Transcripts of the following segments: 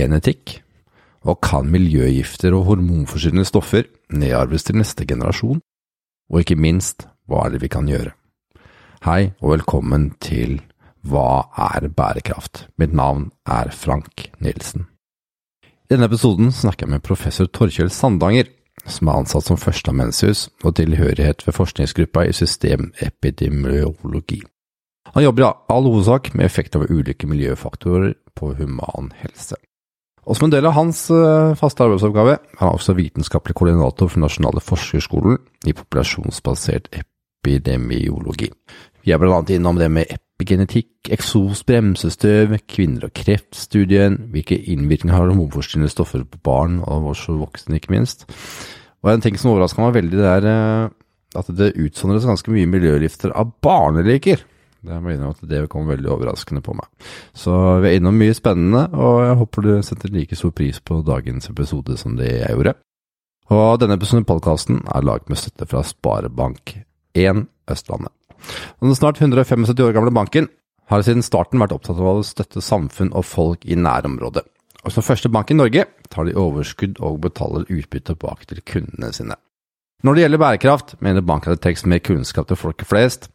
Er? Og kan miljøgifter og hormonforstyrrende stoffer nedarves til neste generasjon? Og ikke minst, hva er det vi kan gjøre? Hei og velkommen til Hva er bærekraft? Mitt navn er Frank Nilsen. I denne episoden snakker jeg med professor Torkjell Sandanger, som er ansatt som førsteamanuensis og tilhørighet ved forskningsgruppa i systemepidemiologi. Han jobber i all hovedsak med effekt av ulike miljøfaktorer på human helse. Og som en del av hans uh, faste arbeidsoppgave han er også vitenskapelig koordinator for Nasjonale forskerskolen i populasjonsbasert epidemiologi. Vi er blant annet innom det med epigenetikk, eksos, bremsestøv, kvinner og kreftstudien, hvilke innvirkninger har hormonforstyrrende stoffer på barn og voksne, ikke minst. Og en ting som overraska meg veldig, det er uh, at det utsondres ganske mye miljølifter av barneleker. Det må innrømme at det kom veldig overraskende på meg. Så vi er innom mye spennende, og jeg håper du setter like stor pris på dagens episode som det jeg gjorde. Og denne episoden av podkasten er laget med støtte fra Sparebank1 Østlandet. Den snart 175 år gamle banken har siden starten vært opptatt av å støtte samfunn og folk i nærområdet. Og som første bank i Norge tar de overskudd og betaler utbytte tilbake til kundene sine. Når det gjelder bærekraft, mener banken at det trengs mer kunnskap til folket flest,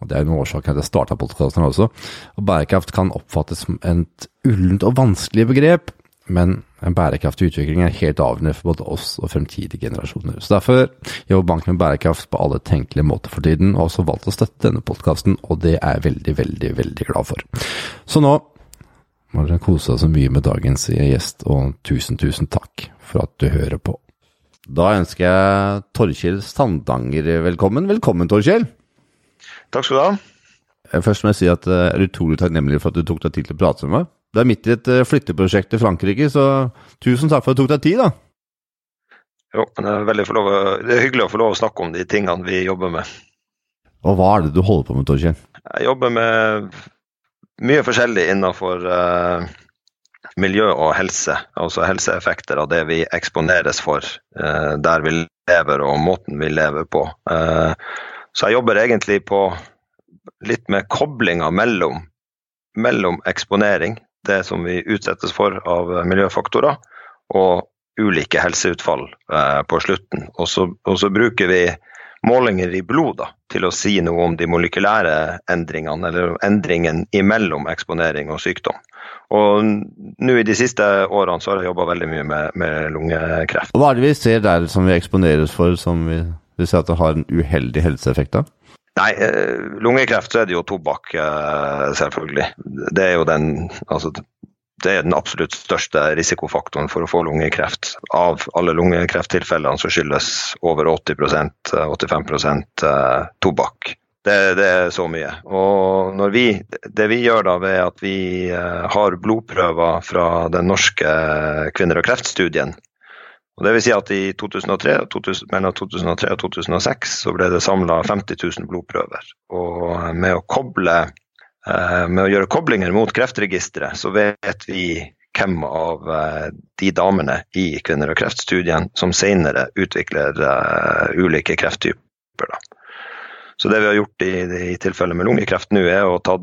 og det er en årsak til at jeg starta podkasten også, og bærekraft kan oppfattes som et ullent og vanskelig begrep, men en bærekraftig utvikling er helt avgjørende for både oss og fremtidige generasjoner. Så derfor jobber banken med bærekraft på alle tenkelige måter for tiden, og har også valgt å støtte denne podkasten, og det er jeg veldig, veldig, veldig glad for. Så nå må dere kose deg så mye med dagens gjest, og tusen, tusen takk for at du hører på. Da ønsker jeg Torkjell Sandanger velkommen. Velkommen, Torkjell. Takk skal du ha. Først må jeg si at jeg er utrolig takknemlig for at du tok deg tid til å prate med meg. Du er midt i et flytteprosjekt til Frankrike, så tusen takk for at du tok deg tid, da. Jo, det er, lov, det er hyggelig å få lov å snakke om de tingene vi jobber med. Og hva er det du holder på med, Torkjell? Jeg jobber med mye forskjellig innenfor uh, miljø og helse, altså helseeffekter av det vi eksponeres for eh, der vi lever og måten vi lever på. Eh, så jeg jobber egentlig på litt med koblinga mellom, mellom eksponering, det som vi utsettes for av miljøfaktorer, og ulike helseutfall eh, på slutten. Og så, og så, bruker vi målinger i blod da, til å si noe om de molekylære endringene, eller endringen imellom eksponering og sykdom. Og nå i de siste årene så har jeg jobba veldig mye med, med, lungekreft. Hva er det vi ser der som vi eksponeres for, som vi, vi ser at det har en uheldig helseeffekt av? Nei, eh, lungekreft så er det jo tobakk, eh, selvfølgelig. Det er jo den altså, det er den absolutt største risikofaktoren for å få lungekreft. Av alle lungekrefttilfellene så skyldes over 80% 85 eh, tobakk. Det, det, er så mye. Og vi, det vi gjør da ved at vi eh, har blodprøver fra den norske kvinner og kreftstudien. Og det vil si at i 2003, 2000, mellom 2003 og 2006 så ble det samla 50 000 blodprøver. Og med å, koble, eh, med å gjøre koblinger mot Kreftregisteret, så vet vi hvem av eh, de damene i kvinner og kreftstudien som senere utvikler ulike krefttyper. Så det vi har gjort i, i tilfellet med lungekreft nå, er å ta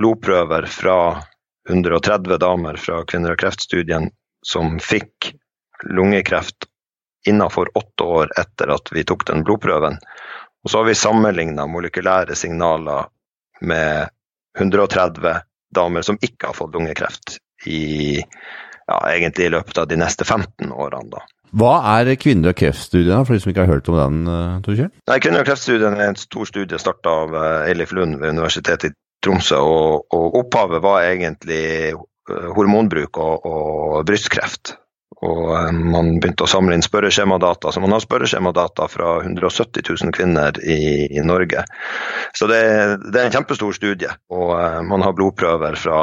blodprøver fra 130 damer fra kvinner og kreftstudien som fikk lungekreft innenfor åtte år etter at vi tok den blodprøven. Og så har vi sammenligna molekylære signaler med 130 damer som ikke har fått lungekreft i, ja, egentlig i løpet av de neste 15 årene. Da. Hva er kvinner- og kreftstudien, for de som ikke har hørt om den? Eh, Torkjell? Nei, Kvinner- og kreftstudien er en stor studie starta av eh, Eilif Lund ved Universitetet i Tromsø. Og, og opphavet var egentlig eh, hormonbruk og, og brystkreft. Og man begynte å samle inn spørreskjemadata. Så man har spørreskjemadata fra 170 000 kvinner i, i Norge. Så det, det, er en kjempestor studie. Og man har blodprøver fra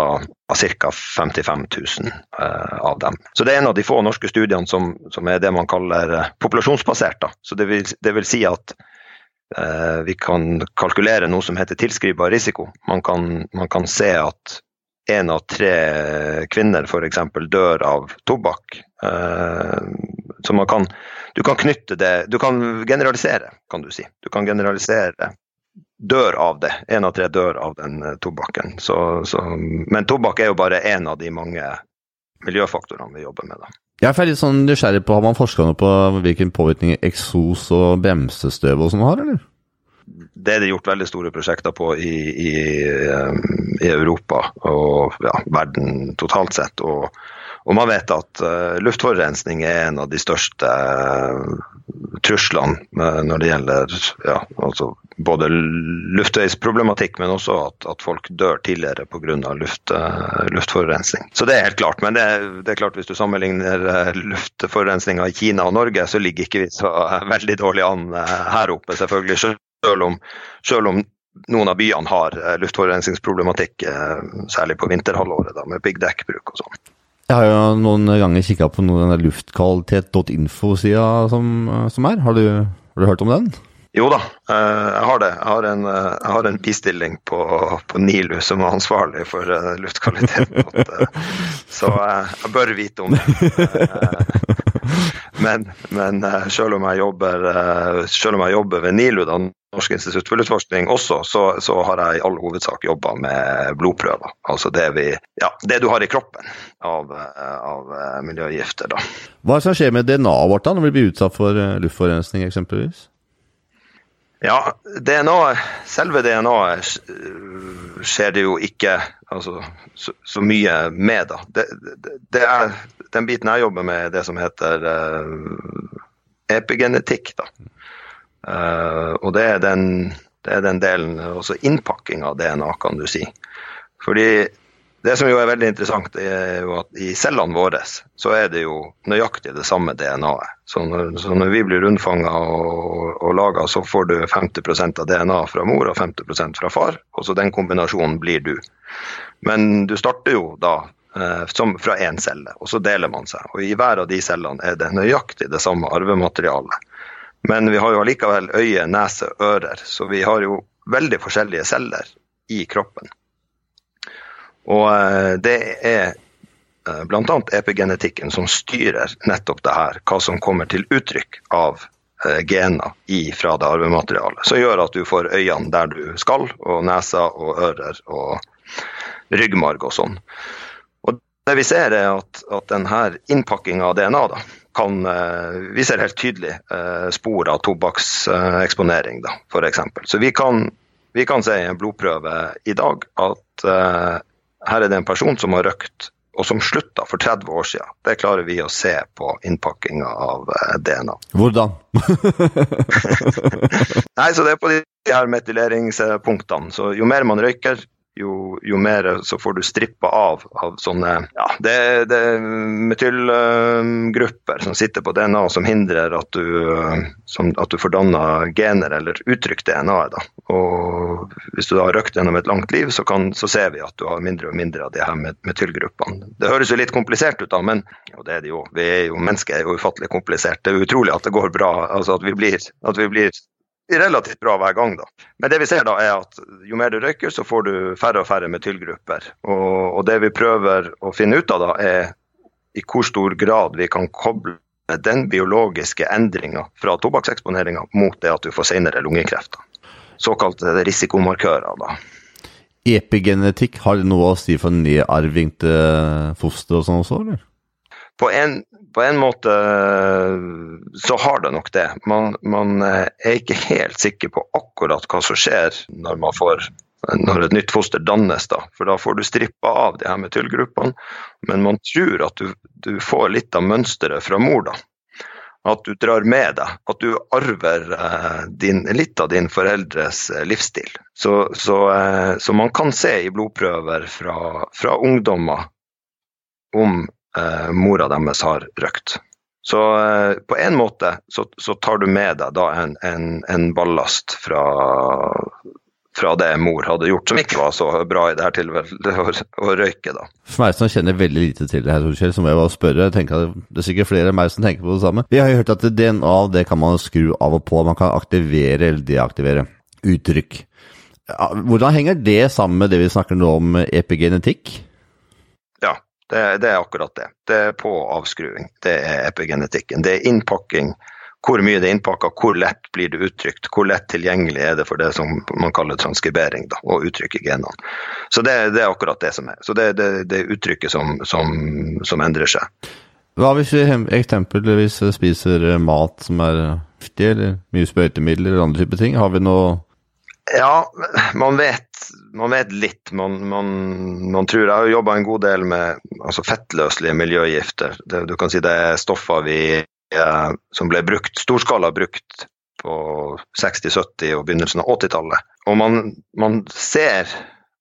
ca. 55 000 av dem. Så det er en av de få norske studiene som, som er det man kaller eh, populasjonsbasert. Da. Så det vil, det vil, si at eh, vi kan kalkulere noe som heter tilskrivbar risiko. Man kan, man kan se at én av tre kvinner f.eks. dør av tobakk. Eh, så man kan, du kan knytte det Du kan generalisere, kan du si. Du kan generalisere dør av det. Én av tre dør av den tobakken. Så, så, men tobakk er jo bare én av de mange miljøfaktorene vi jobber med. Da. Jeg er litt sånn nysgjerrig på, Har man forska på hvilken påvirkning eksos og bremsestøv og sånn har, eller? Det er det gjort veldig store prosjekter på i, i, i Europa og ja, verden totalt sett. Og, og man vet at uh, luftforurensning er en av de største uh, truslene uh, når det gjelder ja, altså både luftveisproblematikk, men også at, at folk dør tidligere pga. Luft, luftforurensning. Så det er helt klart. Men det, det er klart hvis du sammenligner luftforurensninga i Kina og Norge, så ligger ikke vi så veldig dårlig an her oppe, selvfølgelig. Selv om, selv om noen av byene har luftforurensningsproblematikk, særlig på vinterhalvåret da, med piggdekkbruk og sånn. Jeg har jo noen ganger kikka på noen luftkvalitet.info-sida som, som, er. Har du, har du, hørt om den? Jo da, eh, jeg har det. Jeg har en, eh, jeg har en bistilling på, på, NILU som er ansvarlig for eh, luftkvaliteten. Så jeg bør vite om det. Men, men selv, om jobber, selv, om jeg jobber, ved NILU, da, Norsk institutt for luftforskning også, så, så, har jeg i all hovedsak jobba med blodprøver. Altså det, vi, ja, det, du har i kroppen av, av miljøgifter. Da. Hva er det som skjer med DNA-et vårt da, når vi blir utsatt for luftforurensning eksempelvis? Ja, DNA, selve DNA-et skjer det jo ikke altså, så, så, mye med. da. Det, det, det, er Den biten jeg jobber med, er det som heter uh, epigenetikk. da. Uh, og det er, den, det er den delen, også innpakking av DNA, kan du si. Fordi det som jo er veldig interessant, er jo at i cellene våre så er det jo nøyaktig det samme DNA-et. Så, så, når vi blir rundfanga og, og laga, så får du 50% av DNA fra mor og 50% fra far. Og så den kombinasjonen blir du. Men du starter jo da eh, som fra én celle, og så deler man seg. Og i hver av de cellene er det nøyaktig det samme arvematerialet. Men vi har jo allikevel øye, nese, ører, så vi har jo veldig forskjellige celler i kroppen. Og eh, det er eh, bl.a. epigenetikken som styrer nettopp det her, hva som kommer til uttrykk av eh, gener fra det arvematerialet. Som gjør at du får øynene der du skal, og nesa og ører og ryggmarg og sånn. Og det vi ser er at, at denne innpakkinga av DNA da, kan, eh, vi ser helt tydelig eh, spor av tobakkseksponering, da, f.eks. Så vi kan, vi kan se i en blodprøve i dag at eh, her er det en person som har røkt og som slutta for 30 år siden. Det klarer vi å se på innpakkinga av DNA. Hvordan? Nei, så Det er på de her metyleringspunktene. Så Jo mer man røyker, jo, jo, mer så får du strippa av av sånne ja, det, det er metylgrupper som sitter på DNA som hindrer at du, som, at du får danna gener eller uttrykt DNA-et. da. Og Hvis du da har røkt gjennom et langt liv, så, kan, så, ser vi at du har mindre og mindre av de her metylgruppene. Det høres jo litt komplisert ut, da, men og det er det jo. Vi er jo, Mennesker er jo ufattelig komplisert. Det er utrolig at det går bra. altså At vi blir, at vi blir relativt bra hver gang. da. Men det vi ser da er at jo mer du røyker, så får du færre og færre metylgrupper. Og, og det vi prøver å finne ut av da, er i hvor stor grad vi kan koble den biologiske endringa fra tobakkseksponeringa mot det at du får senere lungekreft. Såkalte risikomarkører. da. Epigenetikk, har det noe å si for nedarving til foster og sånn også, eller? På en, på en måte så har det nok det. Man, man, er ikke helt sikker på akkurat hva som skjer når, får, når et nytt foster dannes. Da. For da får du strippa av de her metylgruppene, men man tror at du, du får litt av mønsteret fra mor. da. At du drar med deg, at du arver eh, din, litt av din foreldres eh, livsstil. Så, så, eh, så, man kan se i blodprøver fra, fra ungdommer om eh, mora deres har røkt. Så eh, på en måte så, så, tar du med deg da en, en, en ballast fra, fra, det mor hadde gjort, som ikke var så bra i det her tilfellet, å, å røyke. da. For meg som kjenner veldig lite til det her, Kjell, så må jeg bare spørre. Jeg tenker Det er sikkert flere enn meg som tenker på det samme. Vi har jo hørt at DNA det kan man skru av og på. Man kan aktivere eller deaktivere uttrykk. Hvordan henger det sammen med det vi snakker nå om epigenetikk? Det, det, er akkurat det. Det er på- avskruing. Det er epigenetikken. Det er innpakking hvor mye det er innpakka, hvor lett blir det uttrykt, hvor lett tilgjengelig er det for det som man kaller transkribering, da, å uttrykke genene. Så det, det, er akkurat det som er. Så det er uttrykket som, som, som, endrer seg. Hva hvis vi eksempelvis spiser mat som er giftig, eller mye sprøytemidler eller andre typer ting? Har vi noe ja, man vet, man vet litt. Man, man, man, tror Jeg har jobba en god del med altså fettløselige miljøgifter. Det, du kan si det er stoffer vi, eh, som ble brukt, storskala brukt på 60-, 70- og begynnelsen av 80-tallet. Og man, man, ser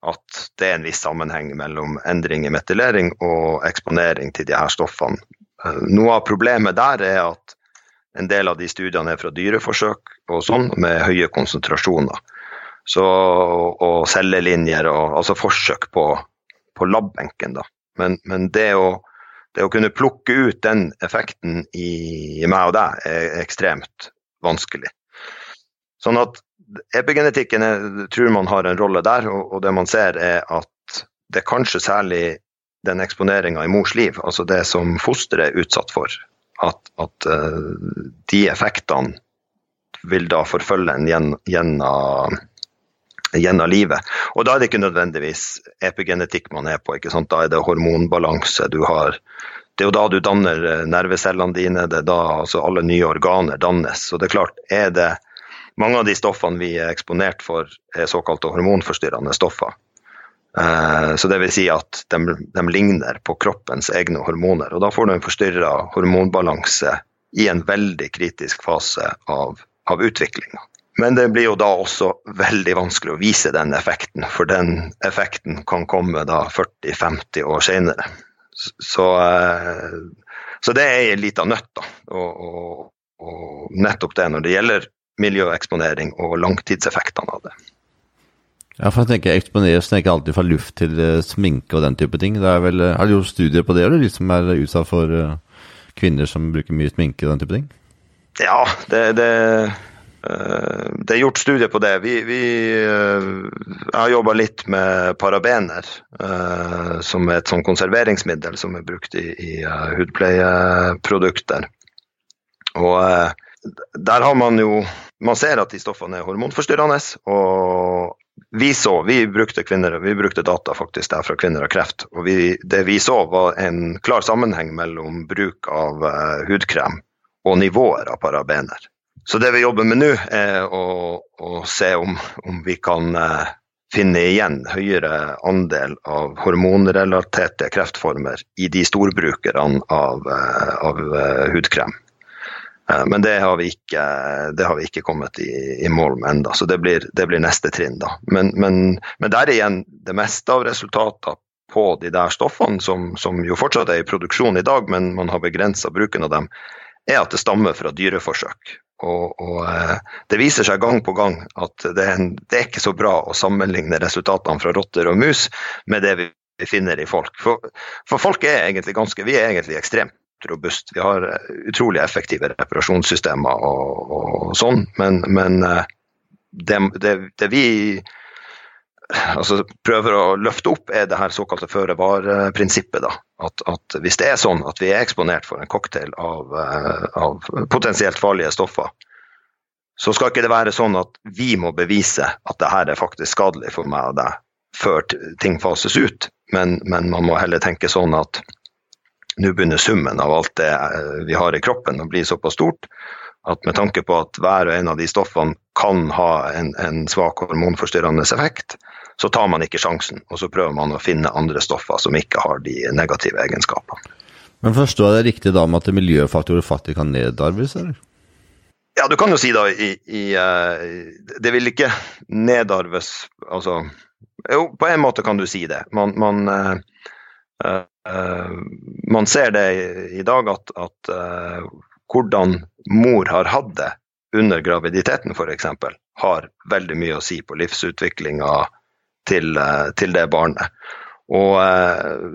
at det er en viss sammenheng mellom endring i metylering og eksponering til de her stoffene. Eh, noe av problemet der er at en del av de studiene er fra dyreforsøk og sånn, med høye konsentrasjoner. Så, og cellelinjer og altså forsøk på, på labbenken. Da. Men, men det, å, det, å, kunne plukke ut den effekten i, i meg og deg er ekstremt vanskelig. Sånn at epigenetikken er, tror man har en rolle der, og, og, det man ser er at det er kanskje særlig den eksponeringa i mors liv, altså det som fosteret er utsatt for, at, at uh, de effektene vil da forfølge en gjennom gjennom livet. Og da er det ikke nødvendigvis epigenetikk man er på, ikke sant? da er det hormonbalanse. du har det er jo da du danner eh, nervecellene dine, det er da altså alle nye organer dannes. Så det er klart, er det mange av de stoffene vi er eksponert for, er såkalte hormonforstyrrende stoffer. Eh, så det vil si at de, de, ligner på kroppens egne hormoner. Og da får du en forstyrra hormonbalanse i en veldig kritisk fase av, av utviklinga. Men det blir jo da også veldig vanskelig å vise den effekten, for den effekten kan komme da 40-50 år senere. Så, eh, så, det er ei lita nøtt, da. Og, og, og, nettopp det når det gjelder miljøeksponering og langtidseffektene av det. Ja, for jeg tenker Eksponeres tenker alltid fra luft til uh, sminke og den type ting. Det vel, uh, har du gjort studier på det, eller de som er utsatt for kvinner som bruker mye sminke og den type ting? Ja, det, det Eh, det er gjort studier på det. Vi, vi eh, jeg har jobba litt med parabener, uh, som er et sånn konserveringsmiddel som er brukt i, i hudpleieprodukter. Og der har man jo Man ser at de stoffene er hormonforstyrrende. Og vi så, vi brukte, kvinner, vi brukte data faktisk der fra Kvinner og kreft. Og vi, det vi så, var en klar sammenheng mellom bruk av hudkrem og nivåer av parabener. Så det vi jobber med nå, er å, å se om, om, vi kan uh, finne igjen høyere andel av hormonrelaterte kreftformer i de storbrukerne av, uh, av uh, hudkrem. Men det har, ikke, det har, vi ikke, kommet i, i mål med ennå, så det blir, det blir, neste trinn. da. Men, men, men, der igjen, det meste av resultatene på de der stoffene, som, som jo fortsatt er i produksjon i dag, men man har begrensa bruken av dem, er at det stammer fra dyreforsøk. Og, og, eh, det viser seg gang på gang at det er, en, det er, ikke så bra å sammenligne resultatene fra rotter og mus med det vi finner i folk. For, for folk er egentlig ganske, vi er egentlig ekstremt robust. Vi har eh, utrolig effektive reparasjonssystemer og, og sånn, men, men eh, det, det, det, vi altså, prøver å løfte opp, er det her såkalte føre-var-prinsippet. At, at, hvis det er sånn at vi er eksponert for en cocktail av, eh, av, potensielt farlige stoffer, så skal ikke det være sånn at vi må bevise at det her er faktisk skadelig for meg og deg før ting fases ut. Men, men man må heller tenke sånn at nå begynner summen av alt det eh, vi har i kroppen å bli såpass stort at med tanke på at hver og en av de stoffene kan ha en, en svak hormonforstyrrende effekt, så tar man ikke sjansen. Og så prøver man å finne andre stoffer som ikke har de negative egenskapene. Men forstår jeg det riktig da med at miljøfaktorer faktisk kan nedarves, eller? Ja, du kan jo si da i, i, uh, Det vil ikke nedarves Altså Jo, på en måte kan du si det. Man, man, uh, uh, man ser det i, i dag at, at hvordan mor har hatt det under graviditeten f.eks., har veldig mye å si på livsutviklinga til, eh, til, det barnet. Og eh,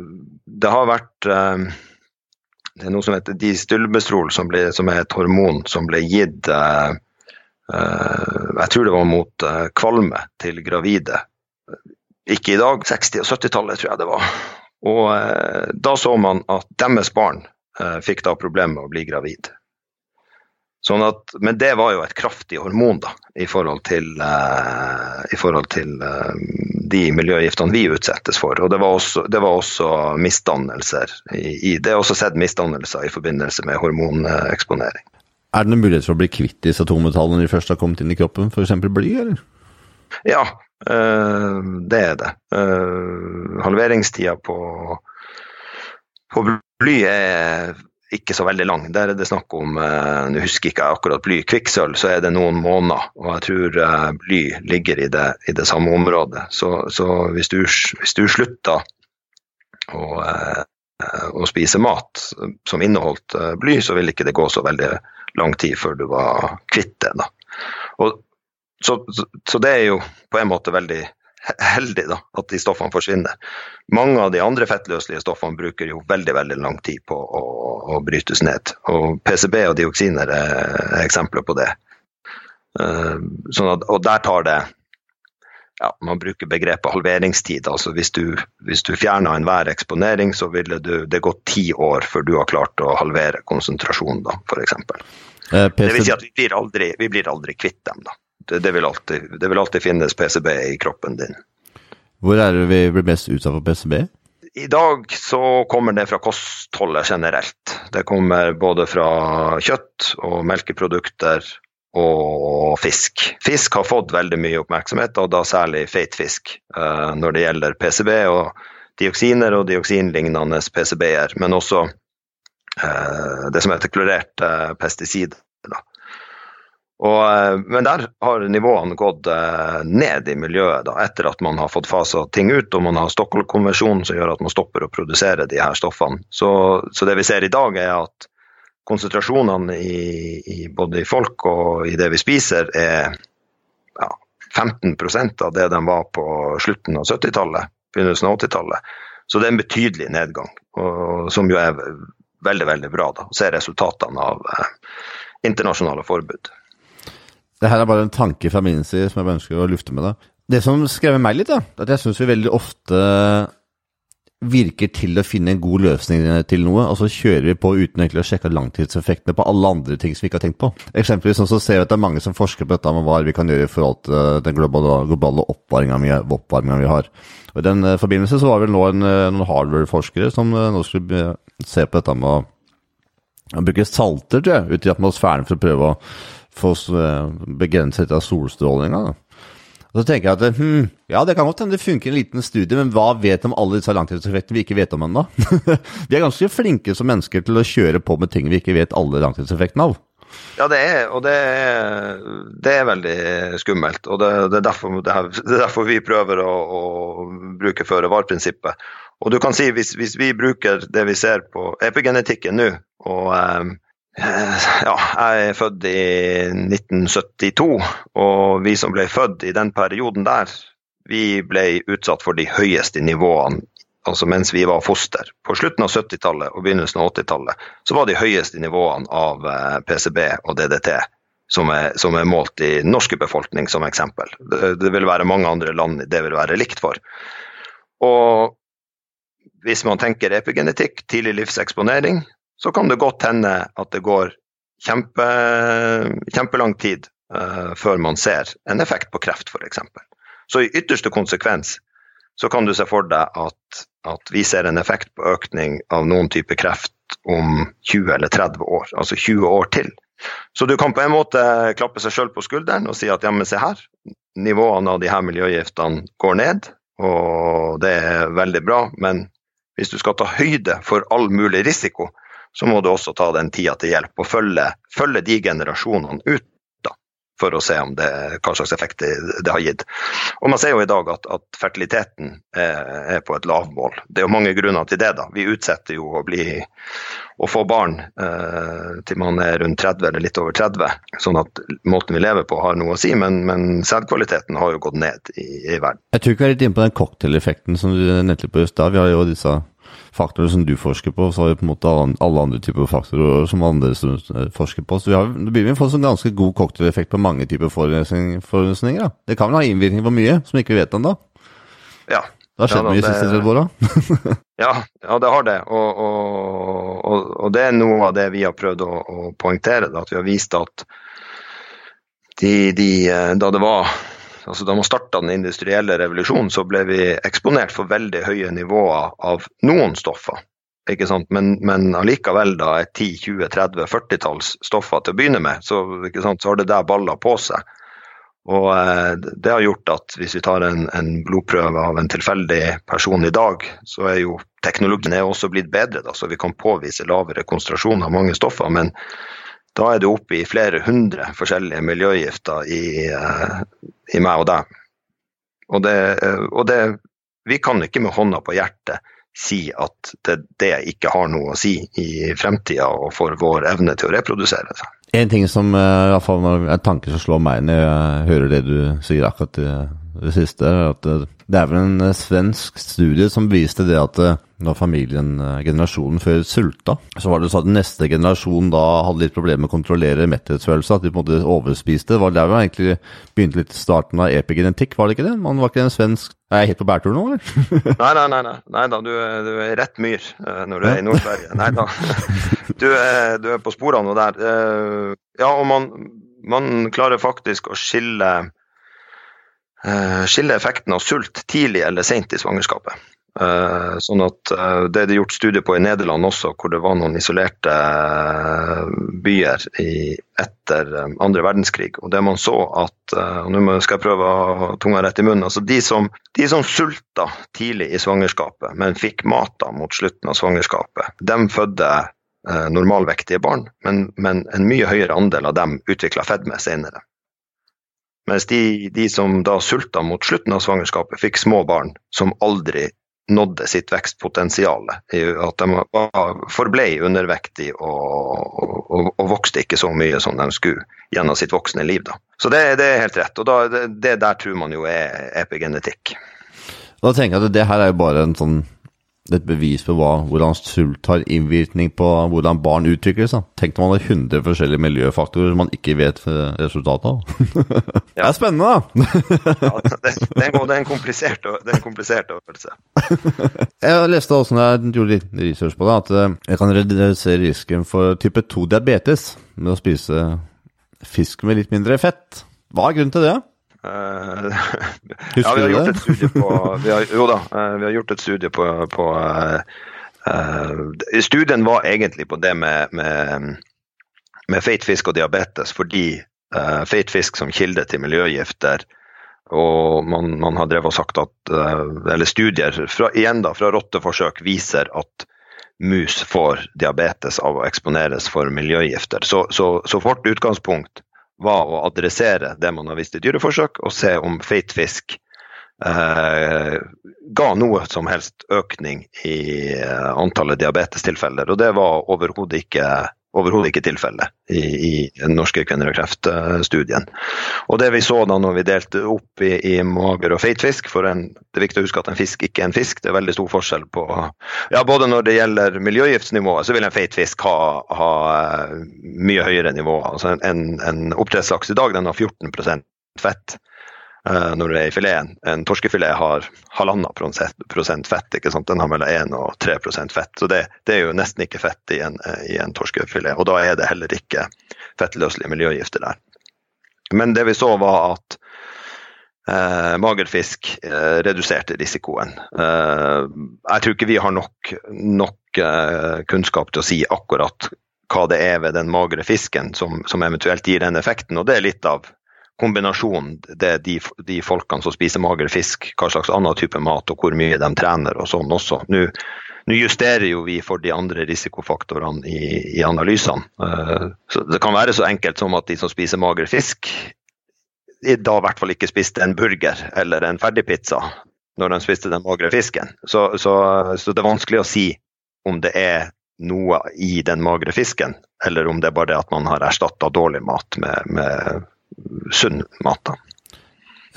det har vært eh, det er noe som heter distylbestrol, som, som er et hormon som ble gitt jeg tror det var mot kvalme til gravide. Ikke i dag, 60- og 70-tallet tror jeg det var. Og da så man at deres barn fikk da problemer med å bli gravid. Sånn at, men det var jo et kraftig hormon da, i forhold til, uh, i forhold til uh, de miljøgiftene vi utsettes for. Og det var også, det var også misdannelser. I, i, det er også sett misdannelser i forbindelse med hormoneksponering. Er det noen mulighet for å bli kvitt disse tungmetallene når de først har kommet inn i kroppen, f.eks. bly? eller? Ja, uh, det er det. halveringstida på, på bly er ikke så veldig lang. Der er det snakk om eh, Nå husker ikke jeg akkurat bly. Kvikksølv så er det noen måneder, og jeg tror eh, bly ligger i det, i det samme området. Så, så hvis, du, hvis, du, slutter å, eh, å, spise mat som inneholdt bly, så vil ikke det gå så veldig lang tid før du var kvitt det. Så, så, så det er jo på en måte veldig heldig da, at de stoffene forsvinner. Mange av de andre fettløselige stoffene bruker jo veldig veldig lang tid på å, å brytes ned. Og PCB og dioksiner er eksempler på det. Uh, sånn at, og der tar det ja, Man bruker begrepet halveringstid. altså Hvis du, hvis du fjerner enhver eksponering, så ville du, det gått ti år før du har klart å halvere konsentrasjonen, da, f.eks. Eh, det vil si at vi blir aldri, vi blir aldri kvitt dem. da det, det, vil alltid, det, vil alltid, finnes PCB i kroppen din. Hvor er det vi blir mest utsatt for PCB? I dag så kommer det fra kostholdet generelt. Det kommer både fra kjøtt og melkeprodukter og fisk. Fisk har fått veldig mye oppmerksomhet, og da særlig feit fisk, uh, når det gjelder PCB og dioksiner og dioksinlignende PCB-er, men også uh, det som heter klorerte pesticider. pesticid. Og, eh, men der har nivåene gått eh, ned i miljøet da, etter at man har fått fasa ting ut og man har Stockholm-konvensjonen som gjør at man stopper å produsere de her stoffene. Så, så det vi ser i dag er at konsentrasjonene i, i, både i folk og i det vi spiser er ja, 15% av det de var på slutten av 70-tallet, begynnelsen av 80-tallet. Så det er en betydelig nedgang, og, som jo er veldig veldig bra. da, Å se resultatene av eh, internasjonale forbud. Det her er bare en tanke fra min side som jeg ønsker å lufte med deg. Det som skremmer meg litt, da, at jeg syns vi veldig ofte virker til å finne en god løsning til noe, og så kjører vi på uten egentlig å sjekke langtidseffektene på alle andre ting som vi ikke har tenkt på. Eksempelvis sånn så ser vi at det er mange som forsker på dette med hva vi kan gjøre i forhold til den globale, globale oppvarminga vi, har. Og I den uh, forbindelse så var vel nå en, uh, noen Harvard-forskere som nå skulle se på dette med å bruke salter tror jeg, ut i atmosfæren for å prøve å få eh, begrenset av solstrålinga. Og så tenker jeg at hm, ja, det kan godt hende det funker en liten studie, men hva vet om alle disse langtidseffektene vi ikke vet om ennå? vi er ganske flinke som mennesker til å kjøre på med ting vi ikke vet alle langtidseffektene av. Ja, det er, og det er, det er veldig skummelt. og Det, det, er, derfor, det er, derfor, vi prøver å, å bruke føre-var-prinsippet. Og du kan si, hvis, hvis, vi bruker det vi ser på epigenetikken nå, og Eh, ja, jeg er født i 1972, og vi som ble født i den perioden der, vi ble utsatt for de høyeste nivåene altså mens vi var foster. På slutten av 70-tallet og begynnelsen av 80-tallet så var de høyeste nivåene av eh, PCB og DDT som er, som er målt i norske befolkning, som eksempel. Det, det vil være mange andre land det vil være likt for. Og hvis man tenker epigenetikk, tidlig livseksponering, så kan det godt hende at det går kjempe, kjempelang tid uh, før man ser en effekt på kreft, f.eks. Så i ytterste konsekvens så kan du se for deg at, at, vi ser en effekt på økning av noen type kreft om 20 eller 30 år, altså 20 år til. Så du kan på en måte klappe seg sjøl på skulderen og si at ja, men se her, nivåene av de her miljøgiftene går ned, og det er veldig bra, men hvis du skal ta høyde for all mulig risiko, så må du også ta den tida til hjelp og følge, følge de generasjonene ut for å se det, hva slags effekt det, det, har gitt. Og Man ser jo i dag at, at fertiliteten er, er, på et lavmål. Det er jo mange grunner til det. da. Vi utsetter jo å, bli, å få barn eh, til man er rundt 30 eller litt over 30, sånn at måten vi lever på har noe å si, men, men sædkvaliteten har jo gått ned i, i verden. Jeg tror ikke vi er litt inne på den cocktaileffekten som du nevnte på i stad. Vi har jo disse faktorer som du forsker på, så har vi på en måte alle andre typer faktorer som andre eh, forsker på. Så vi har, det begynner vi å få en ganske god cocktaileffekt på mange typer forurensninger. Det kan vel ha innvirkning på mye som vi ikke vet ennå? Ja. Det har skjedd ja, mye de siste 30 åra? ja, ja, det har det. Og, og, og, og det er noe av det vi har prøvd å, å poengtere. Da, at vi har vist at de, de, da det var altså Da man starta den industrielle revolusjonen, så ble vi eksponert for veldig høye nivåer av noen stoffer. Ikke sant? Men, men allikevel da er 10-20-30-40-talls stoffer til å begynne med, så, så har det der balla på seg. Og eh, Det har gjort at hvis vi tar en, en, blodprøve av en tilfeldig person i dag, så er jo teknologien er også blitt bedre, da, så vi kan påvise lavere konsentrasjon av mange stoffer. Men da er det oppe i flere hundre forskjellige miljøgifter i, eh, i meg og deg. Og, det, eh, og det, vi kan ikke med hånda på hjertet si at det, det ikke har noe å si i fremtida og for vår evne til å reprodusere seg. En ting som uh, i hvert fall er en tanke som slår meg når jeg hører det du sier akkurat det, det siste, er at det er vel en uh, svensk studie som viste det at når familien, generasjonen før sulta, så var det sånn at neste generasjon da hadde litt problemer med å kontrollere metthetsfølelse, at de på en måte overspiste. Det var der vi egentlig begynte litt starten av epigenetikk, var det ikke det? Man var ikke en svensk Er jeg helt på bærtur nå, eller? nei, nei, nei, nei, nei da, du, du er rett myr når du er i Nord-Sverige. Nei da. Du er, du er på sporene der. Eh, ja, og man, man klarer faktisk å skille, eh, skille effekten av sult tidlig eller sent i svangerskapet. Uh, sånn at uh, Det er det gjort studier på i Nederland også, hvor det var noen isolerte byer etter andre verdenskrig. og det man så at, og Nå skal jeg prøve å ha tunga rett i munnen. altså De som, de som sulta tidlig i svangerskapet, men fikk mata mot slutten av svangerskapet, de fødte normalvektige barn, men, men, en mye høyere andel av dem utvikla fedme senere. Mens de, de, som da sulta mot slutten av svangerskapet, fikk små barn som aldri nådde sitt vekstpotensial. At de forble undervektige og, og, og, vokste ikke så mye som de skulle gjennom sitt voksne liv. Da. Så det, det, er helt rett. og da, det, det, der tror man jo er epigenetikk. Da tenker jeg at det her er jo bare en sånn et bevis på hva, hvordan sult har innvirkning på hvordan barn utvikler seg. Tenk om man har 100 forskjellige miljøfaktorer som man ikke vet resultatet av. ja. Det er spennende, da! ja, det, det, er en, det, er en komplisert, det er en komplisert øvelse. jeg leste også når jeg gjorde litt research på det, at eh, jeg kan redusere risken for type 2-diabetes med å spise fisk med litt mindre fett. Hva er grunnen til det? Uh, ja, vi har gjort et studie på har, Jo da, uh, vi har gjort et studie på, på uh, Studien var egentlig på det med, med, med feit fisk og diabetes, fordi feit fisk som kilde til miljøgifter og man, man har drevet og sagt at Eller studier fra, igjen da, fra rotteforsøk viser at mus får diabetes av å eksponeres for miljøgifter. Så, så, så vårt utgangspunkt var å adressere det man har visst i dyreforsøk, og se om feit fisk eh, ga noe som helst økning i eh, antallet diabetestilfeller. Og det var overhodet ikke overhodet ikke tilfellet i, i, den norske kvinner og kreft-studien. Og Det vi så da når vi delte opp i, i mager og feit fisk, for en, det er viktig å huske at en fisk ikke er en fisk, det er veldig stor forskjell på ja, Både når det gjelder miljøgiftsnivået, så vil en feit fisk ha, ha eh, mye høyere nivå. Altså en, en oppdrettslaks i dag den har 14% fett. Uh, når det er i fileten. En torskefilet har halvannen prosent fett. ikke sant? Den har mellom 1 og 3 fett. Så det, det, er jo nesten ikke fett i en, i en torskefilet. Og da er det heller ikke fettløselige miljøgifter der. Men det vi så var at eh, magerfisk eh, reduserte risikoen. jeg tror ikke vi har nok, nok kunnskap til å si akkurat hva det er ved den magre fisken som, som eventuelt gir den effekten. Og det er litt av kombinasjonen, det de, de, folkene som spiser mager fisk, hva slags annen type mat og hvor mye de trener og sånn også. Nå, nå justerer jo vi for de andre risikofaktorene i, i analysene. Uh, så Det kan være så enkelt som at de som spiser mager fisk, da i hvert fall ikke spiste en burger eller en ferdigpizza når de spiste den magre fisken. Så, så, så det er vanskelig å si om det er noe i den magre fisken, eller om det er bare det at man har erstatta dårlig mat med, med sunn mat. Da.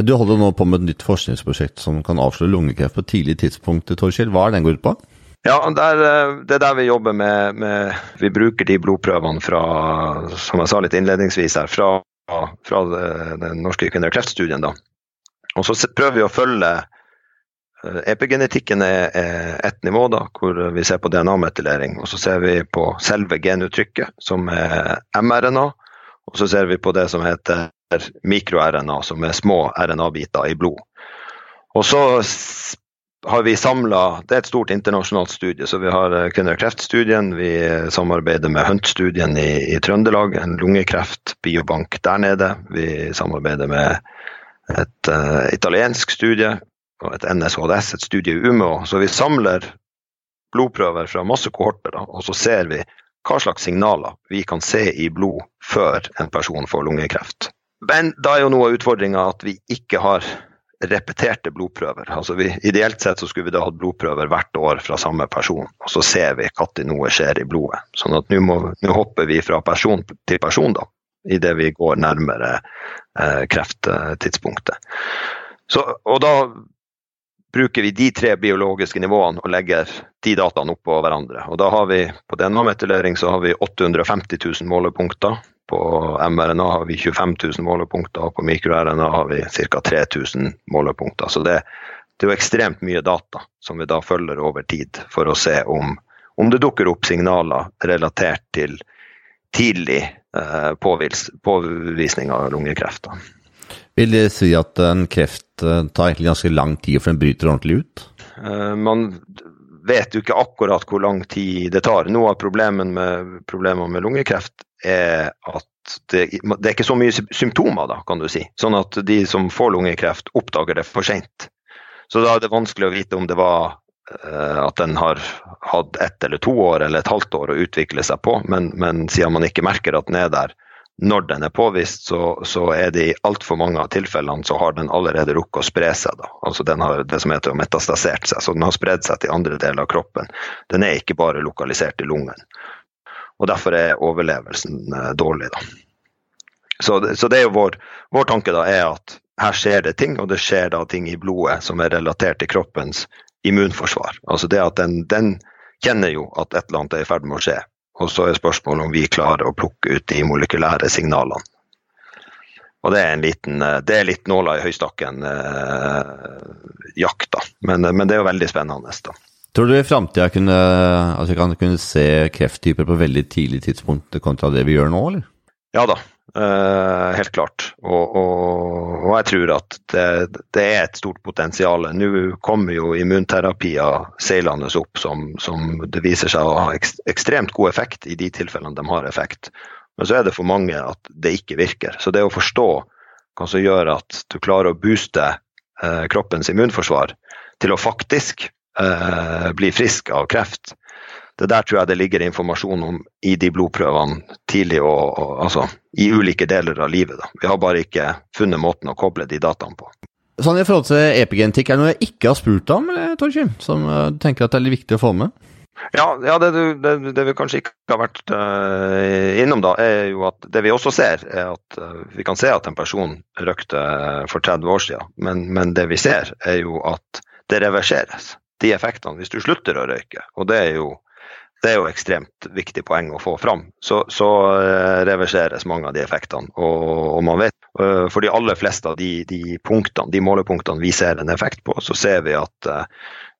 Du holder nå på med et nytt forskningsprosjekt som kan avsløre lungekreft på et tidlig tidspunkt. Torkjell. Hva er den går ut på? Ja, der, Det er der vi jobber med, med, Vi bruker de blodprøvene fra som jeg sa litt innledningsvis her, fra, fra den norske kvinner- kreftstudien. da. Og så prøver vi å følge Epigenetikken er, er ett nivå, da, hvor vi ser på DNA-metylering. Og så ser vi på selve genuttrykket, som er mRNA. Og så ser vi på det som heter mikro-RNA, som er små RNA-biter i blod. Og så har vi samla Det er et stort internasjonalt studie. så Vi har kvinnekreftstudien, kvinner-kreft-studien, Vi samarbeider med Hunt-studien i, i, Trøndelag, en lungekreft biobank der nede. Vi samarbeider med et uh, italiensk studie og et NSHDS, et studie i Umeå. Så vi samler blodprøver fra masse kohorter, da, og så ser vi hva slags signaler vi kan se i blod før en person får lungekreft. Men da er jo noe av utfordringa at vi ikke har repeterte blodprøver. Altså vi, ideelt sett så skulle vi da hatt blodprøver hvert år fra samme person, og så ser vi når noe skjer i blodet. Sånn at nå hopper vi fra person til person, da, idet vi går nærmere eh, krefttidspunktet. Så, og da bruker vi de tre biologiske nivåene og legger de dataene oppå hverandre. Og da har vi På DNA-metylering har vi 850 000 målepunkter. På mRNA har vi 25 000 målepunkter, og på mikro-RNA har vi ca. 3000 målepunkter. Så det, det, er jo ekstremt mye data som vi da følger over tid for å se om, om det dukker opp signaler relatert til tidlig eh, påvis, påvisning av lungekreft. Vil det si at en kreft eh, tar egentlig ganske lang tid før den bryter ordentlig ut? Eh, man vet du ikke akkurat hvor lang tid det tar. Noe av problemet med, problemet med lungekreft er at det, det, er ikke så mye symptomer, da, kan du si. Sånn at de som får lungekreft, oppdager det for seint. Så da er det vanskelig å vite om det var uh, at den har hatt ett eller to år eller et halvt år å utvikle seg på, men, men siden man ikke merker at den er der når den er påvist, så, så er det i altfor mange av tilfellene så har den allerede rukket å spre seg. Da. Altså Den har det som heter metastasert seg, så den har spredd seg til andre deler av kroppen. Den er ikke bare lokalisert i lungen og Derfor er overlevelsen eh, dårlig. Da. Så, så det er jo vår, vår, tanke da er at her skjer det ting, og det skjer da ting i blodet som er relatert til kroppens immunforsvar. Altså det at den, den kjenner jo at et eller annet er i ferd med å skje. Og så er spørsmålet om vi klarer å plukke ut de molekylære signalene. Og det er, en liten, eh, det er litt nåla i høystakken-jakt, eh, da. Men, men, det er jo veldig spennende. da. Tror du i framtida altså vi kan kunne se krefttyper på veldig tidlig tidspunkt kontra det vi gjør nå, eller? Ja da, eh, helt klart. Og, og, og, jeg tror at det, det, er et stort potensial. Nå kommer jo immunterapier seilende opp som, som, det viser seg å ha ekstremt god effekt i de tilfellene de har effekt. Men så er det for mange at det ikke virker. Så det å forstå hva som gjør at du klarer å booste uh, kroppens immunforsvar til å faktisk uh, bli frisk av kreft. Det der tror jeg det ligger informasjon om i de blodprøvene tidlig og, og altså, i ulike deler av livet. Da. Vi har bare ikke funnet måten å koble de dataene på. Sånn I forhold til epigenetikk, er det noe jeg ikke har spurt om, Torkim, som du tenker at det er viktig å få med? Ja, ja det, det, det, vi kanskje ikke har vært uh, innom, da, er jo at det vi også ser, er at uh, vi kan se at en person røkte for 30 år siden, men, men det vi ser, er jo at det reverseres de effektene hvis du slutter å røyke. Og det er jo, det er jo ekstremt viktig poeng å få fram. Så, så uh, reverseres mange av de effektene. Og, og man vet, uh, for de aller fleste av de, de, punktene, de målepunktene vi ser en effekt på, så ser vi at uh,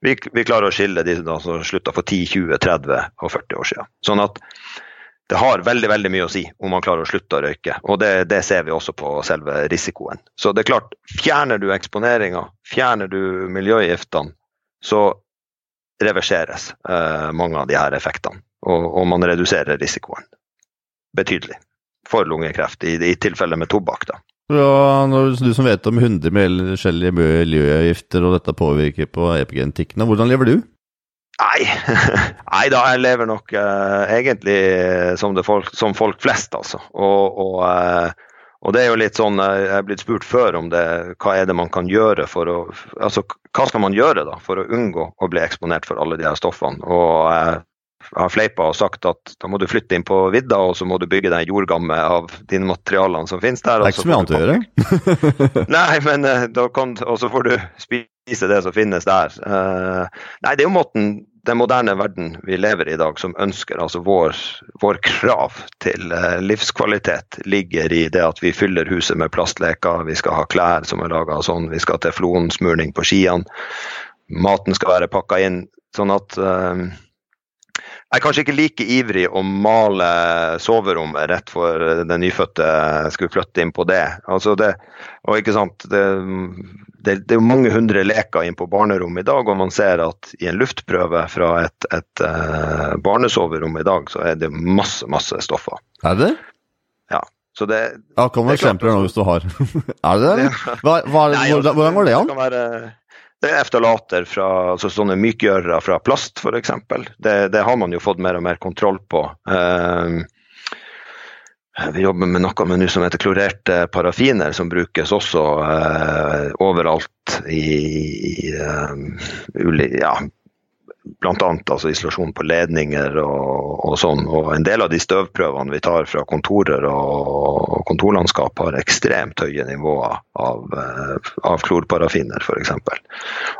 vi, vi, klarer å skille de som slutta for 10, 20, 30 og 40 år siden. Sånn at det har veldig veldig mye å si om man klarer å slutte å røyke. Og det, det, ser vi også på selve risikoen. Så det er klart, fjerner du eksponeringa, fjerner du miljøgiftene, så reverseres eh, mange av de her effektene. Og, og, man reduserer risikoen betydelig for lungekreft, i, i tilfelle med tobakk. da. Ja, når du som vet om 100 forskjellige miljøgifter og dette påvirker på epigenetikken, hvordan lever du? Nei, Nei da, jeg lever nok uh, egentlig som, folk, som, folk, flest, altså. Og, og uh, og det er jo litt sånn, Jeg er blitt spurt før om det, hva er det man kan gjøre for å altså hva skal man gjøre da for å unngå å bli eksponert for alle de her stoffene. Og jeg har fleipa og sagt at da må du flytte inn på vidda og så må du bygge deg en jordgamme av de materialene som finnes der. Det er ikke så mye annet å gjøre. Nei, men eh, da kan, og så får du spise det som finnes der. Uh, nei, det er jo måten den moderne verden vi lever i i dag, som ønsker altså vår, vår krav til eh, livskvalitet, ligger i det at vi fyller huset med plastleker, vi skal ha klær som er laga sånn, vi skal ha teflonsmurning på skiene. maten skal være pakka inn. Sånn at uh, jeg er kanskje ikke like ivrig å male soverommet rett for den nyfødte skulle flytte inn på det. Altså det og ikke sant, det, det, det, er mange hundre leker inn på barnerommet i dag, og man ser at i en luftprøve fra et, et uh, barnesoverom i dag, så er det masse, masse stoffer. Er det? Ja. Så det, ja, Kom med eksempler nå hvis du har. er det det? Hva, hva, Nei, hvordan, hvordan går det an? Det kan være det er fra altså sånne mykgjørere fra plast, f.eks. Det, det har man jo fått mer og mer kontroll på. Uh, vi jobber med noe med som heter klorerte parafiner, som brukes også uh, overalt i, i uh, ja, bl.a. Altså isolasjon på ledninger og, og, sånn. Og en del av de støvprøvene vi tar fra kontorer og kontorlandskap har ekstremt høye nivåer av, eh, av klorparafiner f.eks.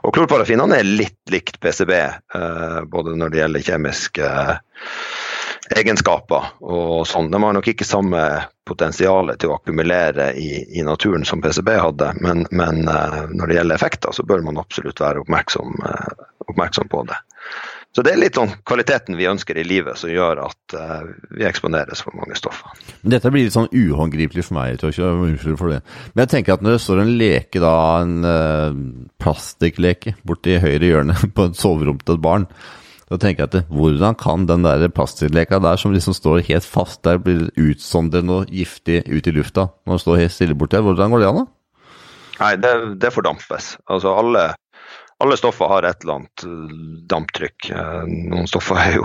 Og klorparafinene er litt likt PCB, eh, både når det gjelder kjemiske egenskaper og sånn. De har nok ikke samme potensial til å akkumulere i, i naturen som PCB hadde, men, men, eh, når det gjelder effekter, så bør man absolutt være oppmerksom, oppmerksom på det. Så det er litt sånn kvaliteten vi ønsker i livet som gjør at uh, vi eksponeres for mange stoffer. Dette blir litt sånn uhåndgripelig for meg, jeg tror unnskyld for det. Men jeg tenker at når det står en leke, da, en uh, plastikkleke borti høyre hjørne på et soverom til et barn, da tenker jeg at hvordan kan den der plastikkleka der som liksom står helt fast der, bli utsondret noe giftig ut i lufta når den står helt stille borti her? Hvordan går det an, da? Nei, det, det fordampes. Altså alle alle stoffer har et eller annet eh, damptrykk. Eh, noen stoffer er jo,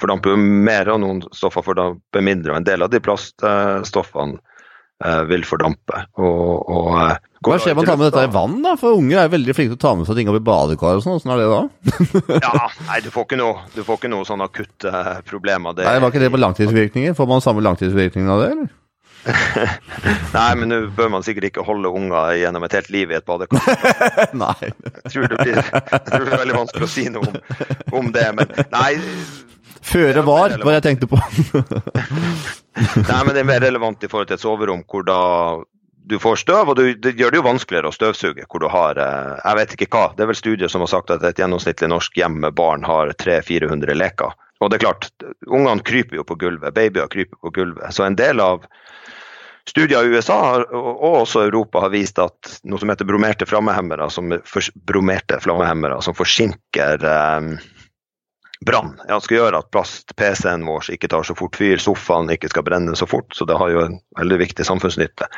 fordamper mer, og noen stoffer fordamper mindre. og En del av de plaststoffene eh, vil fordampe. Og, og, Hva skjer å ta med dette i vann, da? For unger er veldig flinke til å ta med seg ting opp i badekar og sånn. Åssen er det da? ja, nei, du får ikke noe, du får ikke noe sånn akutte problemer. Det, nei, Var ikke det på langtidsvirkninger? Får man samme langtidsvirkninger av det, eller? Nei, men nå bør man sikkert ikke holde unger gjennom et helt liv i et badekar. nei. Jeg tror, det blir, jeg tror det blir veldig vanskelig å si noe om, om det, men nei. Føre var, hva jeg tenkte på. nei, men det er mer relevant i forhold til et soverom hvor da du får støv, og du, det gjør det jo vanskeligere å støvsuge. hvor du har, eh, Jeg vet ikke hva. Det er vel studier som har sagt at et gjennomsnittlig norsk hjem med barn har 300-400 leker. Og det er klart, ungene kryper jo på gulvet, babyer kryper på gulvet. Så en del av Studier i USA og også Europa har vist at noe som heter bromerte flammehemmere, som, bromerte flammehemmere, som forsinker eh, brann. Ja, skal gjøre at plast-PC-en vår ikke tar så fort fyr, sofaen ikke skal brenne så fort. Så det har jo en veldig viktig samfunnsnytte.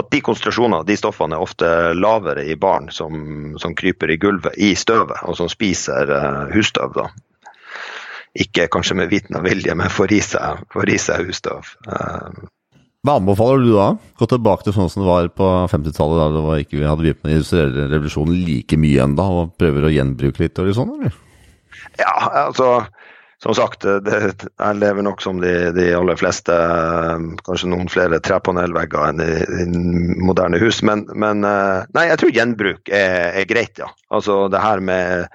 At de konsentrasjonene de stoffene er ofte lavere i barn som, som kryper i gulvet, i støvet, og som spiser uh, husstøv. da. Ikke kanskje med viten og vilje, men får i seg, får i seg husstøv. Uh, hva anbefaler du da? Gå tilbake til sånn som det var på 50-tallet, da det var ikke, vi hadde begynt med den industrielle revolusjonen like mye ennå, og prøver å gjenbruke litt og sånn, eller? Ja, altså som sagt, det, jeg lever nok som de, de, aller fleste, kanskje noen flere trepanelvegger enn i, i moderne hus. Men, men, eh, nei, jeg tror gjenbruk er, er greit, ja. Altså det her med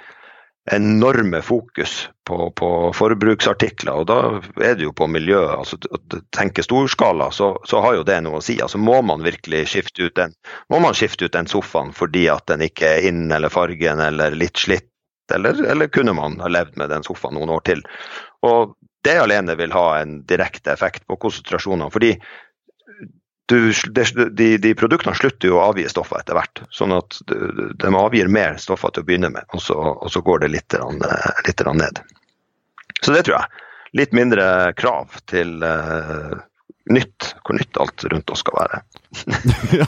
enorme fokus på, på, forbruksartikler, og da er det jo på miljø. altså Å tenke storskala, så, så, har jo det noe å si. altså Må man virkelig skifte ut den må man skifte ut den sofaen fordi at den ikke er inn eller fargen eller litt slitt, eller, eller kunne man ha levd med den sofaen noen år til? Og Det alene vil ha en direkte effekt på konsentrasjonene. fordi du, de, de, produktene slutter jo å avgi stoffer etter hvert. Sånn at de avgir mer stoffer til å begynne med, og så, og så går det litt, litt, ned. Så det tror jeg. Litt mindre krav til uh, nytt, hvor nytt alt rundt oss skal være.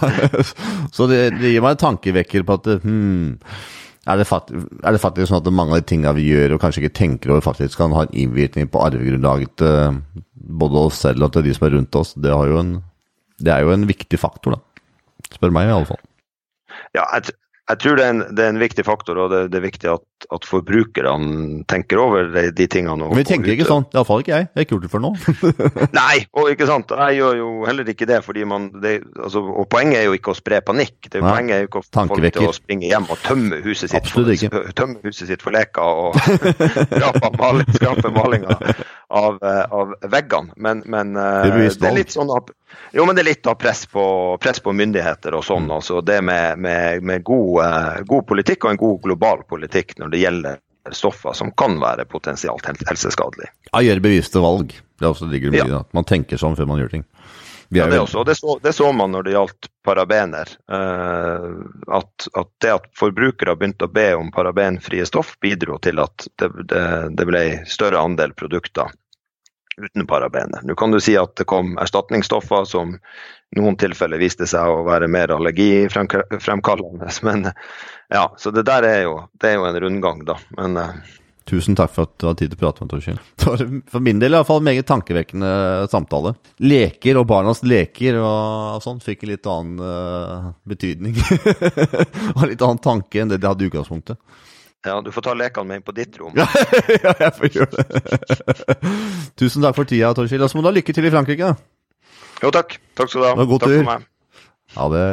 så det, det, gir meg en tankevekker på at hmm, er det, faktisk, er det, faktisk, sånn at mange av de tingene vi gjør og kanskje ikke tenker over, faktisk kan ha en innvirkning på arvegrunnlaget til både oss selv og til de som er rundt oss? Det har jo en det er jo en viktig faktor, da. Spør meg i alle fall. Ja, jeg, jeg tror det er, en, det er, en, viktig faktor, og det, det er viktig at, at, forbrukerne tenker over de, de tingene. Men vi tenker ikke sånn, iallfall ikke jeg. Jeg har ikke gjort det før nå. Nei, og ikke sant. Jeg gjør jo heller ikke det. fordi man, det, altså, og Poenget er jo ikke å spre panikk. Det Nei, poenget er jo ikke å få folk til å springe hjem og tømme huset sitt, for, tømme huset sitt for leker og skrape maling, malinga av, av, veggene, men, men eh, Det er det er litt sånn jo, men det er litt av press på, press på myndigheter og Mm. sånn. Altså det med, med, med god, eh, god politikk og en god global politikk når det gjelder stoffer som kan være potensielt hel- helseskadelige. Ja, gjøre bevisste valg. Det er også ligger mye Ja. At man tenker sånn før man gjør ting. Ja, det, også, og det, så, det så man når det gjaldt parabener. eh, at, at det at forbrukere begynte å be om parabenfrie stoff, bidro til at det, det, det ble større andel produkter uten parabener. Nå kan du si at det kom erstatningsstoffer som i noen tilfeller viste seg å være mer allergifremkallende. Men ja, så det der er jo, det er jo en rundgang, da. Men eh, Tusen takk for at du hadde tid til å prate med Torkjell. For min del i hvert fall en meget tankevekkende samtale. Leker og barnas leker og sånn fikk en litt annen uh, betydning. og litt annen tanke enn det de hadde i utgangspunktet. ja, du får ta lekene med inn på ditt rom. ja, jeg får gjøre det. Tusen takk for tida, Torkjell. Og så må du ha lykke til i Frankrike. da. Jo, takk. Takk skal du ha. Takk tur. for meg. Ha det.